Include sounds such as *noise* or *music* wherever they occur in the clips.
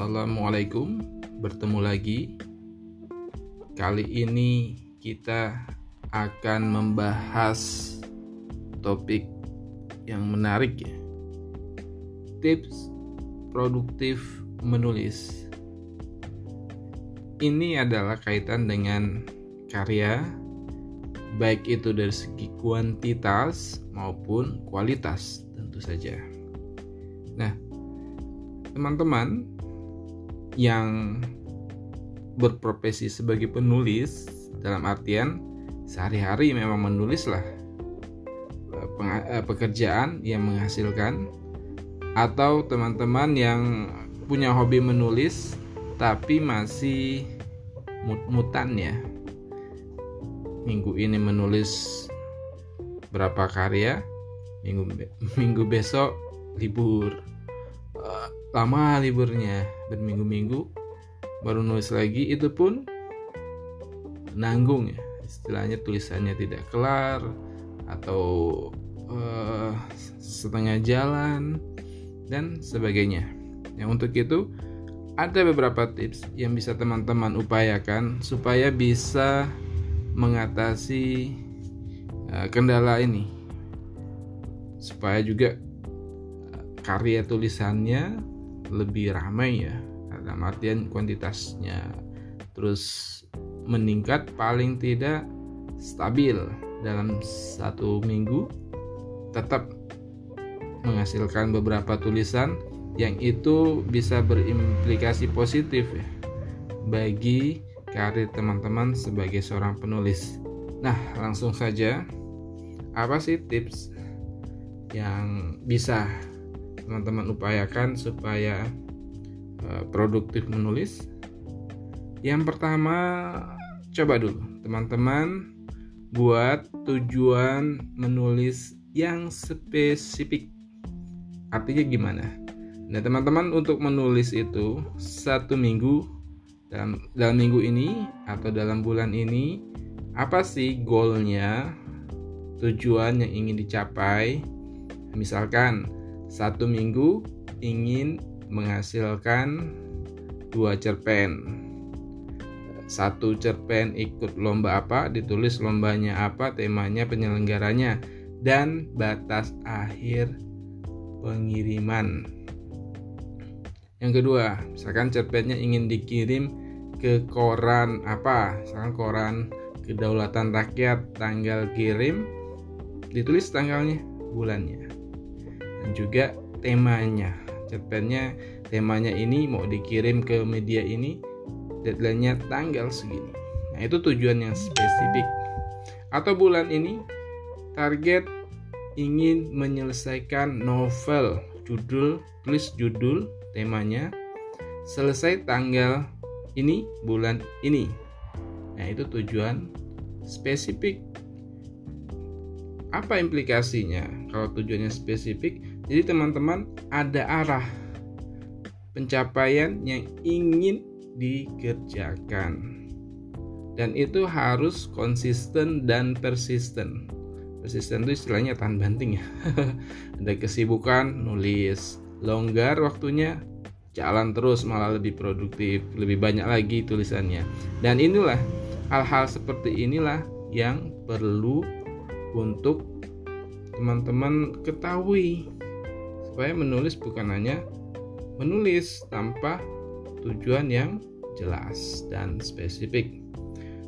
Assalamualaikum, bertemu lagi. Kali ini kita akan membahas topik yang menarik ya. Tips produktif menulis. Ini adalah kaitan dengan karya baik itu dari segi kuantitas maupun kualitas tentu saja. Nah, teman-teman yang berprofesi sebagai penulis dalam artian sehari-hari memang menulis lah eh, pekerjaan yang menghasilkan atau teman-teman yang punya hobi menulis tapi masih mut-mutan ya. Minggu ini menulis berapa karya minggu *laughs* minggu besok libur lama liburnya berminggu-minggu baru nulis lagi itu pun nanggung ya. Istilahnya tulisannya tidak kelar atau uh, setengah jalan dan sebagainya. Yang untuk itu ada beberapa tips yang bisa teman-teman upayakan supaya bisa mengatasi uh, kendala ini. Supaya juga uh, karya tulisannya lebih ramai ya dalam artian kuantitasnya terus meningkat paling tidak stabil dalam satu minggu tetap menghasilkan beberapa tulisan yang itu bisa berimplikasi positif ya bagi karir teman-teman sebagai seorang penulis. Nah, langsung saja apa sih tips yang bisa teman-teman upayakan supaya uh, produktif menulis? Yang pertama, coba dulu teman-teman buat tujuan menulis yang spesifik. Artinya gimana? Nah, teman-teman untuk menulis itu satu minggu dalam dalam minggu ini atau dalam bulan ini apa sih goalnya tujuan yang ingin dicapai misalkan satu minggu ingin menghasilkan dua cerpen satu cerpen ikut lomba apa ditulis lombanya apa temanya penyelenggaranya dan batas akhir pengiriman yang kedua, misalkan cerpennya ingin dikirim ke koran apa? Misalkan koran Kedaulatan Rakyat tanggal kirim ditulis tanggalnya, bulannya. Dan juga temanya. Cerpennya temanya ini mau dikirim ke media ini deadline-nya tanggal segini. Nah, itu tujuan yang spesifik. Atau bulan ini target ingin menyelesaikan novel judul tulis judul temanya selesai tanggal ini bulan ini. Nah, itu tujuan spesifik. Apa implikasinya kalau tujuannya spesifik? Jadi teman-teman ada arah pencapaian yang ingin dikerjakan. Dan itu harus konsisten dan persisten. Persisten itu istilahnya tahan banting ya. *laughs* ada kesibukan nulis, longgar waktunya jalan terus malah lebih produktif lebih banyak lagi tulisannya dan inilah hal-hal seperti inilah yang perlu untuk teman-teman ketahui supaya menulis bukan hanya menulis tanpa tujuan yang jelas dan spesifik.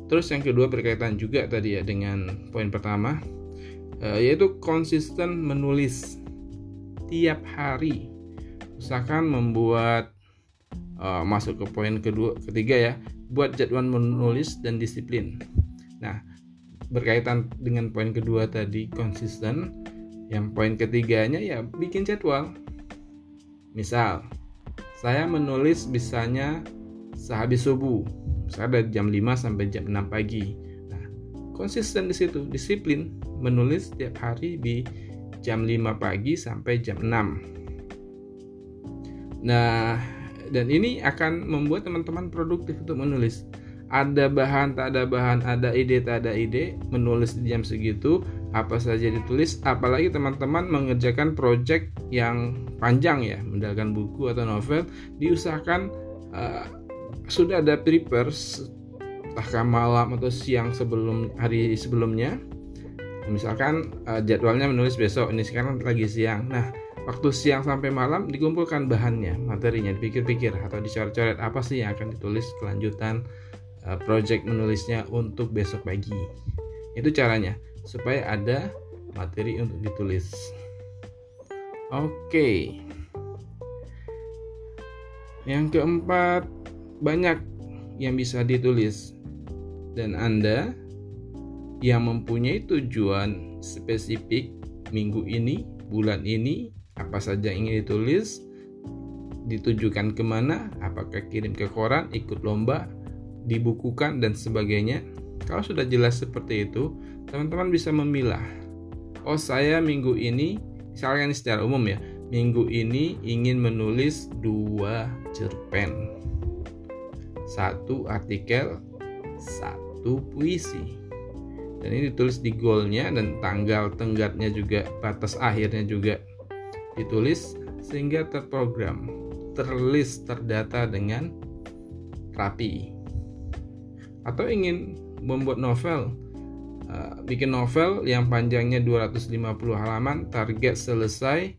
Terus yang kedua berkaitan juga tadi ya dengan poin pertama eh, yaitu konsisten menulis tiap hari. Usahakan membuat uh, masuk ke poin kedua ketiga ya buat jadwal menulis dan disiplin. Nah berkaitan dengan poin kedua tadi konsisten yang poin ketiganya ya bikin jadwal. Misal saya menulis bisanya sehabis subuh. Misalnya dari jam 5 sampai jam 6 pagi. Nah konsisten di situ disiplin menulis setiap hari di jam 5 pagi sampai jam 6 Nah, dan ini akan membuat teman-teman produktif untuk menulis. Ada bahan, tak ada bahan, ada ide, tak ada ide, menulis di jam segitu, apa saja ditulis, apalagi teman-teman mengerjakan project yang panjang ya, mendalkan buku atau novel, diusahakan uh, sudah ada prepare entah malam atau siang sebelum hari sebelumnya. Misalkan uh, jadwalnya menulis besok ini sekarang lagi siang. Nah waktu siang sampai malam dikumpulkan bahannya materinya dipikir-pikir atau dicoret-coret apa sih yang akan ditulis kelanjutan uh, project menulisnya untuk besok pagi. Itu caranya supaya ada materi untuk ditulis oke yang keempat banyak yang bisa ditulis dan Anda yang mempunyai tujuan spesifik minggu ini, bulan ini, apa saja yang ingin ditulis, ditujukan ke mana, apakah kirim ke koran, ikut lomba, dibukukan, dan sebagainya. Kalau sudah jelas seperti itu, teman-teman bisa memilah. Oh, saya minggu ini, misalnya secara umum ya, minggu ini ingin menulis dua cerpen, satu artikel, satu puisi. Dan ini ditulis di goalnya dan tanggal tenggatnya juga batas akhirnya juga ditulis sehingga terprogram terlist terdata dengan rapi. Atau ingin membuat novel. Uh, bikin novel yang panjangnya 250 halaman target selesai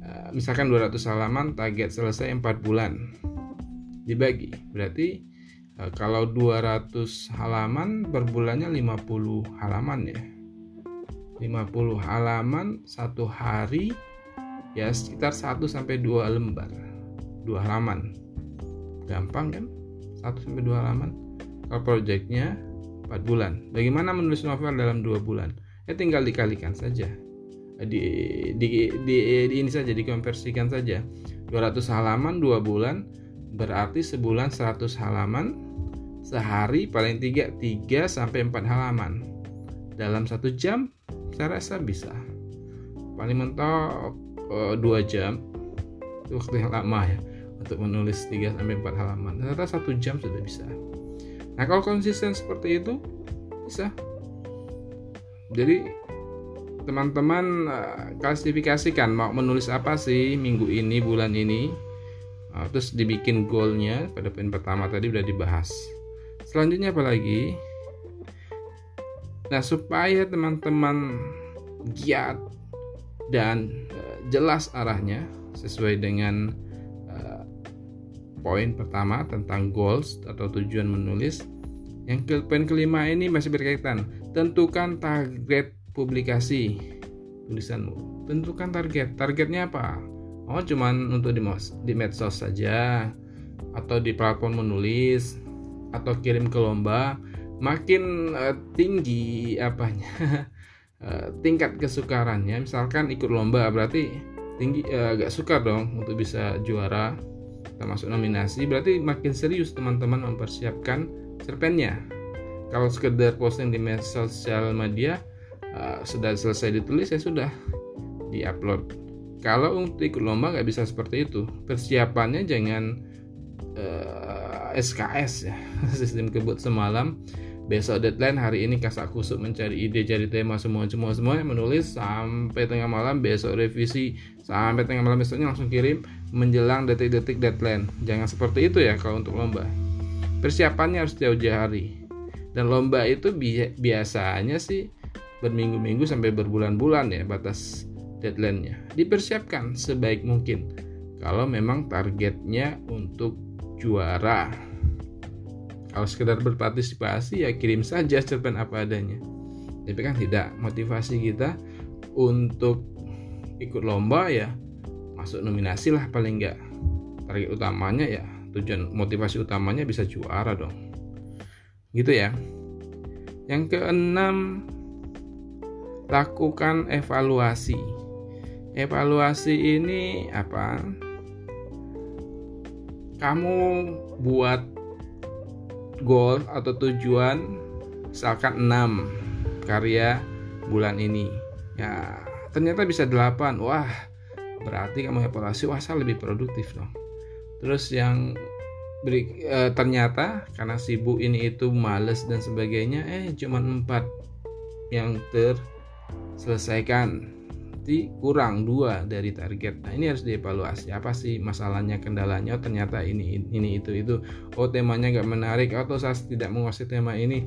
uh, misalkan 200 halaman target selesai 4 bulan. Dibagi berarti Eh, kalau 200 halaman per bulannya 50 halaman ya. 50 halaman satu hari ya sekitar 1 sampai 2 lembar 2 halaman. Gampang kan? 1 sampai 2 halaman. Kalau projectnya 4 bulan. Bagaimana menulis novel dalam 2 bulan? Ya tinggal dikalikan saja. Eh, di, di, di, di ini saja dikonversikan saja. 200 halaman 2 bulan berarti sebulan 100 halaman. Sehari paling tiga 3 sampai 4 halaman. Dalam satu jam saya rasa bisa. Paling mentok uh, dua jam. Itu waktu yang lama ya untuk menulis 3 sampai 4 halaman. Ternyata satu jam sudah bisa nah kalau konsisten seperti itu bisa. Jadi teman-teman uh, klasifikasikan mau menulis apa sih minggu ini bulan ini. Uh, terus dibikin goalnya pada poin pertama tadi udah dibahas. Selanjutnya apa lagi? Nah supaya teman-teman giat dan uh, jelas arahnya sesuai dengan poin pertama tentang goals atau tujuan menulis. Yang ke poin kelima ini masih berkaitan. Tentukan target publikasi. Tulisanmu. Tentukan target. Targetnya apa? Oh cuman untuk di, di medsos saja. Atau di platform menulis. Atau kirim ke lomba. Makin uh, tinggi apanya? Uh, *laughs* tingkat kesukarannya. Misalkan ikut lomba berarti tinggi uh, agak suka dong untuk bisa juara termasuk nominasi berarti makin serius teman-teman mempersiapkan cerpennya. Kalau sekedar posting di media sosial media uh, sudah selesai ditulis ya sudah diupload. Kalau untuk ikut lomba nggak bisa seperti itu. Persiapannya jangan uh, SKS ya *laughs* sistem kebut semalam. Besok deadline hari ini kasak kusuk mencari ide cari tema semua semua semua menulis. Sampai tengah malam besok revisi sampai tengah malam besoknya langsung kirim menjelang detik-detik deadline. Jangan seperti itu ya kalau untuk lomba. Persiapannya harus jauh-jauh hari. Dan lomba itu bi biasanya sih berminggu-minggu sampai berbulan-bulan ya batas deadline-nya. Dipersiapkan sebaik mungkin kalau memang targetnya untuk juara. Kalau sekedar berpartisipasi ya kirim saja cerpen apa adanya. Tapi kan tidak motivasi kita untuk ikut lomba ya masuk nominasi lah paling enggak target utamanya ya tujuan motivasi utamanya bisa juara dong. Gitu ya. Yang keenam lakukan evaluasi. Evaluasi ini apa? Kamu buat goal atau tujuan misalkan 6 karya bulan ini. Ya ternyata bisa 8 wah berarti kamu evaluasi wah saya lebih produktif dong terus yang beri, e, ternyata karena sibuk ini itu males dan sebagainya eh cuma 4 yang terselesaikan berarti kurang dua dari target. Nah ini harus dievaluasi apa sih masalahnya, kendalanya. Oh, ternyata ini ini itu itu. Oh temanya nggak menarik atau saya tidak menguasai tema ini.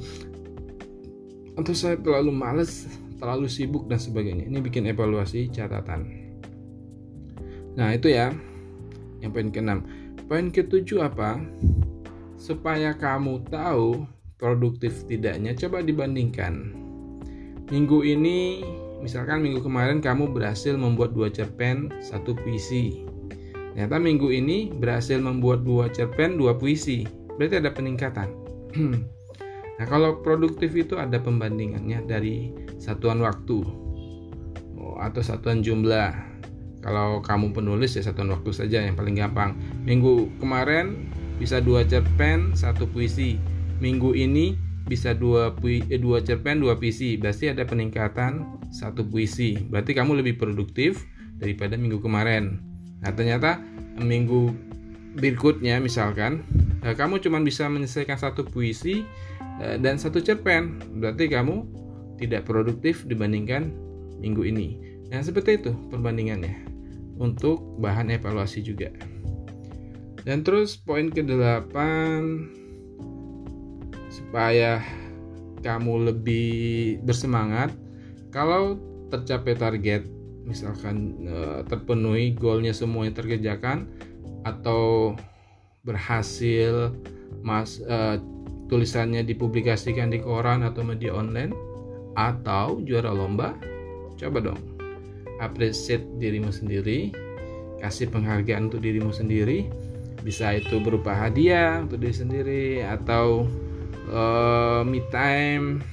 Atau saya terlalu males, terlalu sibuk dan sebagainya. Ini bikin evaluasi catatan. Nah itu ya yang poin keenam. Poin ketujuh apa? Supaya kamu tahu produktif tidaknya, coba dibandingkan. Minggu ini misalkan minggu kemarin kamu berhasil membuat dua cerpen satu puisi ternyata minggu ini berhasil membuat dua cerpen dua puisi berarti ada peningkatan *clears throat* nah kalau produktif itu ada pembandingannya dari satuan waktu oh, atau satuan jumlah kalau kamu penulis ya satuan waktu saja yang paling gampang. Minggu kemarin bisa dua cerpen satu puisi. Minggu ini bisa dua pui, eh, dua cerpen dua puisi. Berarti ada peningkatan satu puisi. Berarti kamu lebih produktif daripada minggu kemarin. Nah ternyata minggu berikutnya misalkan eh, kamu cuma bisa menyelesaikan satu puisi eh, dan satu cerpen. Berarti kamu tidak produktif dibandingkan minggu ini. Nah seperti itu perbandingannya untuk bahan evaluasi juga. Dan terus poin ke-8 supaya kamu lebih bersemangat kalau tercapai target misalkan e, terpenuhi goalnya semuanya terkerjakan atau berhasil mas e, tulisannya dipublikasikan di koran atau media online atau juara lomba coba dong appreciate dirimu sendiri kasih penghargaan untuk dirimu sendiri. Bisa itu berupa hadiah untuk diri sendiri atau uh, me time.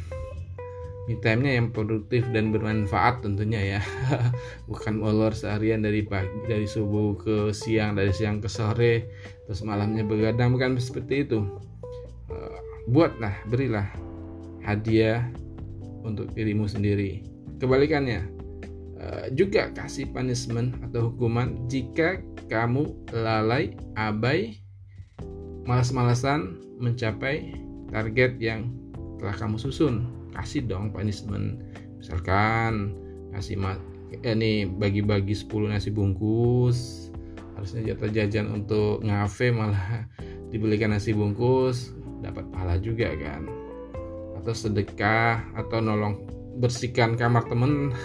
Me time-nya yang produktif dan bermanfaat tentunya ya. *laughs* Bukan molor seharian dari pagi dari subuh ke siang dari siang ke sore terus malamnya begadang. Bukan seperti itu. Uh, buatlah berilah hadiah untuk dirimu sendiri. Kebalikannya juga kasih punishment atau hukuman jika kamu lalai abai malas-malasan mencapai target yang telah kamu susun. Kasih dong punishment. Misalkan kasih eh, ini bagi-bagi 10 nasi bungkus. Harusnya jatah jajan untuk ngafe malah *laughs* dibelikan nasi bungkus. Dapat pahala juga kan. Atau sedekah atau nolong bersihkan kamar temen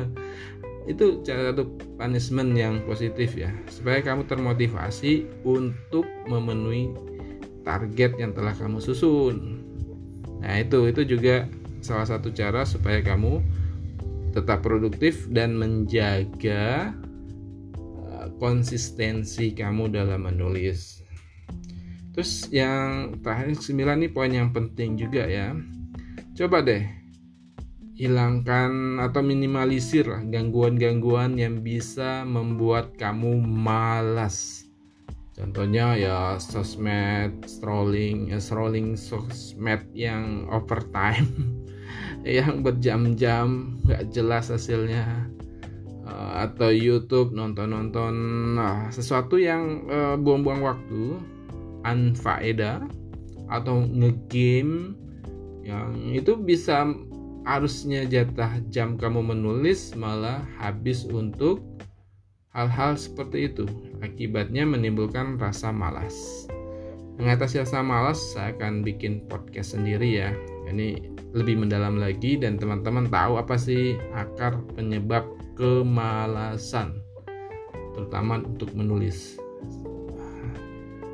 *laughs* itu satu punishment yang positif ya supaya kamu termotivasi untuk memenuhi target yang telah kamu susun. Nah, itu itu juga salah satu cara supaya kamu tetap produktif dan menjaga uh, konsistensi kamu dalam menulis. Terus yang terakhir 9 nih poin yang penting juga ya. Coba deh hilangkan atau minimalisir gangguan-gangguan yang bisa membuat kamu malas. Contohnya ya sosmed, strolling, ya strolling sosmed yang overtime, *laughs* yang berjam-jam nggak jelas hasilnya, uh, atau YouTube nonton-nonton nah, sesuatu yang uh, buang-buang waktu, anfaedah, atau ngegame yang itu bisa harusnya jatah jam kamu menulis malah habis untuk hal-hal seperti itu akibatnya menimbulkan rasa malas. Mengatasi rasa malas, saya akan bikin podcast sendiri ya. Ini lebih mendalam lagi dan teman-teman tahu apa sih akar penyebab kemalasan, terutama untuk menulis.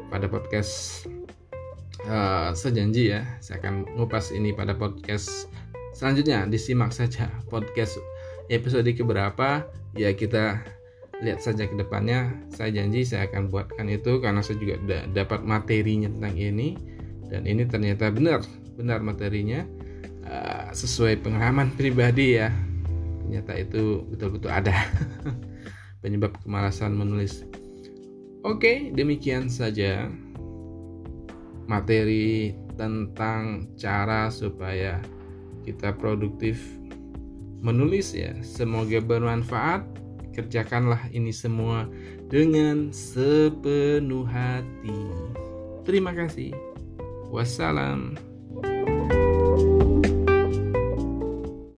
Pada podcast uh, sejanji ya, saya akan ngupas ini pada podcast selanjutnya. Disimak saja podcast episode keberapa. Ya kita lihat saja ke depannya. Saya janji saya akan buatkan itu karena saya juga dapat materinya tentang ini. Dan ini ternyata benar benar materinya. Uh, sesuai pengalaman pribadi ya. Ternyata itu betul-betul ada *laughs* penyebab kemalasan menulis. Oke demikian saja materi tentang cara supaya kita produktif menulis ya semoga bermanfaat Kerjakanlah ini semua dengan sepenuh hati. Terima kasih. Wassalam.